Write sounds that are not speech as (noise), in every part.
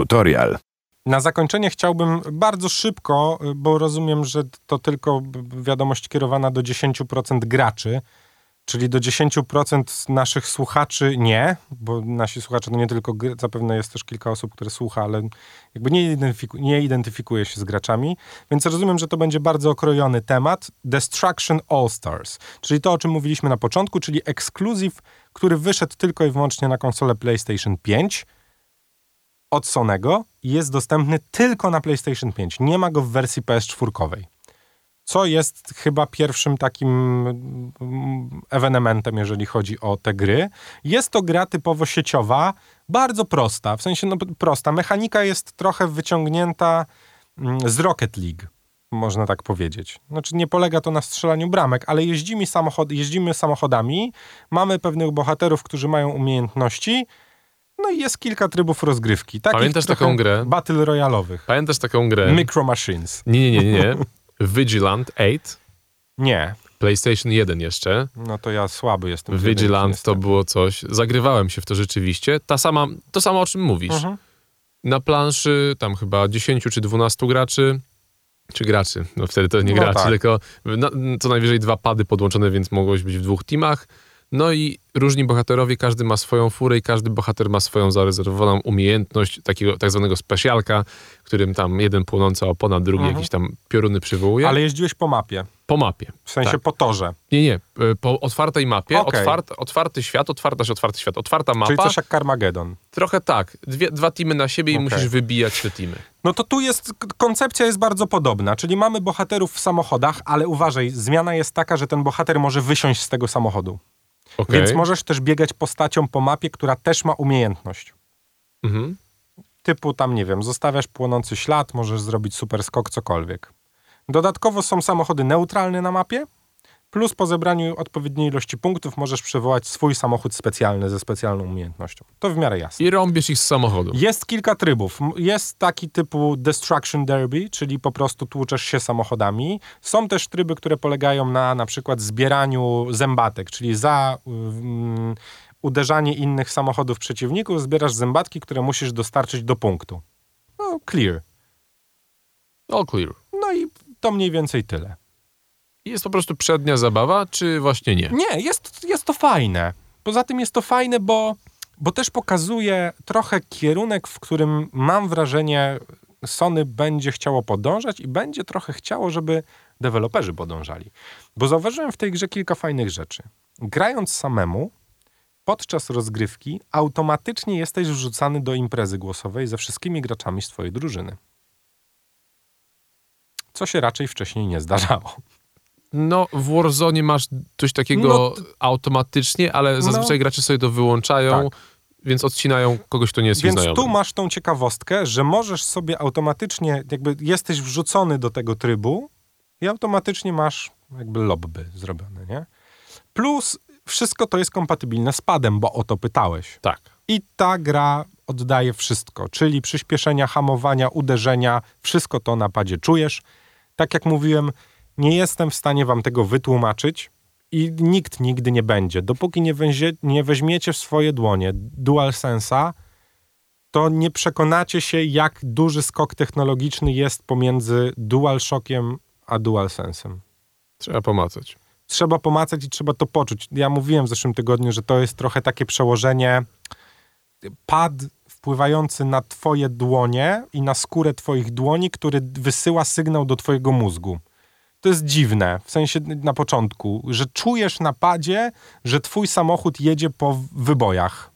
Tutorial. Na zakończenie chciałbym bardzo szybko, bo rozumiem, że to tylko wiadomość kierowana do 10% graczy, czyli do 10% naszych słuchaczy nie, bo nasi słuchacze to nie tylko, zapewne jest też kilka osób, które słucha, ale jakby nie, identyfiku, nie identyfikuje się z graczami, więc rozumiem, że to będzie bardzo okrojony temat. Destruction All Stars, czyli to, o czym mówiliśmy na początku, czyli ekskluzyw, który wyszedł tylko i wyłącznie na konsolę PlayStation 5, od Sonego jest dostępny tylko na PlayStation 5. Nie ma go w wersji PS4. Co jest chyba pierwszym takim mm, ewenementem, jeżeli chodzi o te gry. Jest to gra typowo sieciowa, bardzo prosta. W sensie no, prosta. Mechanika jest trochę wyciągnięta mm, z Rocket League można tak powiedzieć. Znaczy nie polega to na strzelaniu bramek, ale jeździmy, samochod jeździmy samochodami, mamy pewnych bohaterów, którzy mają umiejętności, no i jest kilka trybów rozgrywki. Takich Pamiętasz taką grę? Battle royalowych. Pamiętasz taką grę? Micro Machines. Nie, nie, nie, nie. (laughs) Vigilant 8? Nie. PlayStation 1 jeszcze. No to ja słaby jestem. Vigilant to było coś. Zagrywałem się w to rzeczywiście. Ta sama, to samo o czym mówisz. Mhm. Na planszy tam chyba 10 czy 12 graczy. Czy graczy? No wtedy to nie no graczy, tak. tylko na, co najwyżej dwa pady podłączone, więc mogłeś być w dwóch teamach. No i różni bohaterowie, każdy ma swoją furę i każdy bohater ma swoją zarezerwowaną umiejętność takiego tak zwanego specjalka, którym tam jeden płonąca opona, drugi mhm. jakieś tam pioruny przywołuje. Ale jeździłeś po mapie. Po mapie. W sensie tak. po torze. Nie, nie. E, po otwartej mapie. Okay. Otwart, otwarty świat, otwarta się otwarty świat. Otwarta mapa. Czyli coś jak Carmageddon. Trochę tak. Dwie, dwa teamy na siebie okay. i musisz wybijać te teamy. No to tu jest, koncepcja jest bardzo podobna. Czyli mamy bohaterów w samochodach, ale uważaj, zmiana jest taka, że ten bohater może wysiąść z tego samochodu. Okay. Więc możesz też biegać postacią po mapie, która też ma umiejętność. Mhm. Typu tam, nie wiem, zostawiasz płonący ślad, możesz zrobić super skok, cokolwiek. Dodatkowo są samochody neutralne na mapie, plus po zebraniu odpowiedniej ilości punktów możesz przywołać swój samochód specjalny ze specjalną umiejętnością. To w miarę jasne. I rąbiesz ich z samochodu. Jest kilka trybów. Jest taki typu Destruction Derby, czyli po prostu tłuczesz się samochodami. Są też tryby, które polegają na na przykład zbieraniu zębatek, czyli za um, uderzanie innych samochodów przeciwników zbierasz zębatki, które musisz dostarczyć do punktu. No, clear. All clear. No i to mniej więcej tyle. Jest po prostu przednia zabawa, czy właśnie nie? Nie, jest, jest to fajne. Poza tym jest to fajne, bo, bo też pokazuje trochę kierunek, w którym mam wrażenie Sony będzie chciało podążać i będzie trochę chciało, żeby deweloperzy podążali. Bo zauważyłem w tej grze kilka fajnych rzeczy. Grając samemu, podczas rozgrywki automatycznie jesteś wrzucany do imprezy głosowej ze wszystkimi graczami z twojej drużyny. Co się raczej wcześniej nie zdarzało. No, w Warzone masz coś takiego no, automatycznie, ale zazwyczaj no, gracze sobie to wyłączają, tak. więc odcinają kogoś, kto nie jest Więc tu masz tą ciekawostkę, że możesz sobie automatycznie, jakby jesteś wrzucony do tego trybu i automatycznie masz jakby lobby zrobione, nie? Plus wszystko to jest kompatybilne z padem, bo o to pytałeś. Tak. I ta gra oddaje wszystko, czyli przyspieszenia, hamowania, uderzenia, wszystko to na padzie czujesz. Tak jak mówiłem, nie jestem w stanie wam tego wytłumaczyć i nikt nigdy nie będzie. Dopóki nie, nie weźmiecie w swoje dłonie DualSense'a, to nie przekonacie się, jak duży skok technologiczny jest pomiędzy DualShockiem a DualSense'em. Trzeba pomacać. Trzeba pomacać i trzeba to poczuć. Ja mówiłem w zeszłym tygodniu, że to jest trochę takie przełożenie pad wpływający na twoje dłonie i na skórę twoich dłoni, który wysyła sygnał do twojego mózgu to jest dziwne, w sensie na początku, że czujesz na padzie, że twój samochód jedzie po wybojach.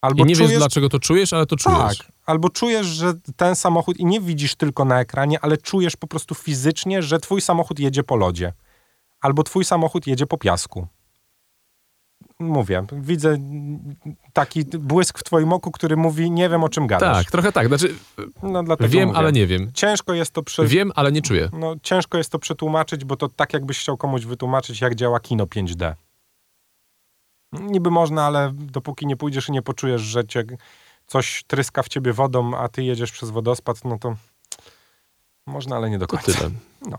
Albo I nie czujesz, wiesz, dlaczego to czujesz, ale to czujesz. Tak. Albo czujesz, że ten samochód, i nie widzisz tylko na ekranie, ale czujesz po prostu fizycznie, że twój samochód jedzie po lodzie. Albo twój samochód jedzie po piasku mówię, widzę taki błysk w twoim oku, który mówi, nie wiem o czym gadasz. Tak, trochę tak. Znaczy, no, wiem, mówię. ale nie wiem. Ciężko jest to prze... Wiem, ale nie czuję. No, ciężko jest to przetłumaczyć, bo to tak jakbyś chciał komuś wytłumaczyć, jak działa kino 5D. Niby można, ale dopóki nie pójdziesz i nie poczujesz, że cię coś tryska w ciebie wodą, a ty jedziesz przez wodospad, no to można, ale nie do końca. To tyle. No.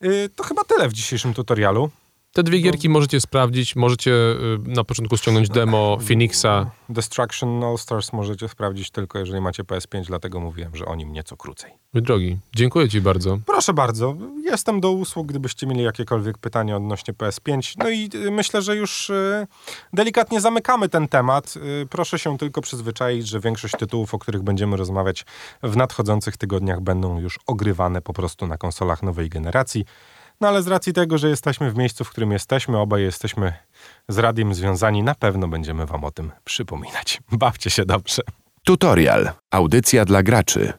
Yy, to chyba tyle w dzisiejszym tutorialu. Te dwie gierki możecie sprawdzić, możecie y, na początku ściągnąć demo Phoenixa. Destruction All Stars możecie sprawdzić tylko jeżeli macie PS5, dlatego mówiłem, że o nim nieco krócej. Mój drogi, dziękuję ci bardzo. Proszę bardzo, jestem do usług, gdybyście mieli jakiekolwiek pytania odnośnie PS5. No i y, myślę, że już y, delikatnie zamykamy ten temat. Proszę się tylko przyzwyczaić, że większość tytułów, o których będziemy rozmawiać w nadchodzących tygodniach, będą już ogrywane po prostu na konsolach nowej generacji. No ale z racji tego, że jesteśmy w miejscu, w którym jesteśmy, obaj jesteśmy z radiem związani, na pewno będziemy wam o tym przypominać. Bawcie się dobrze. Tutorial. Audycja dla graczy.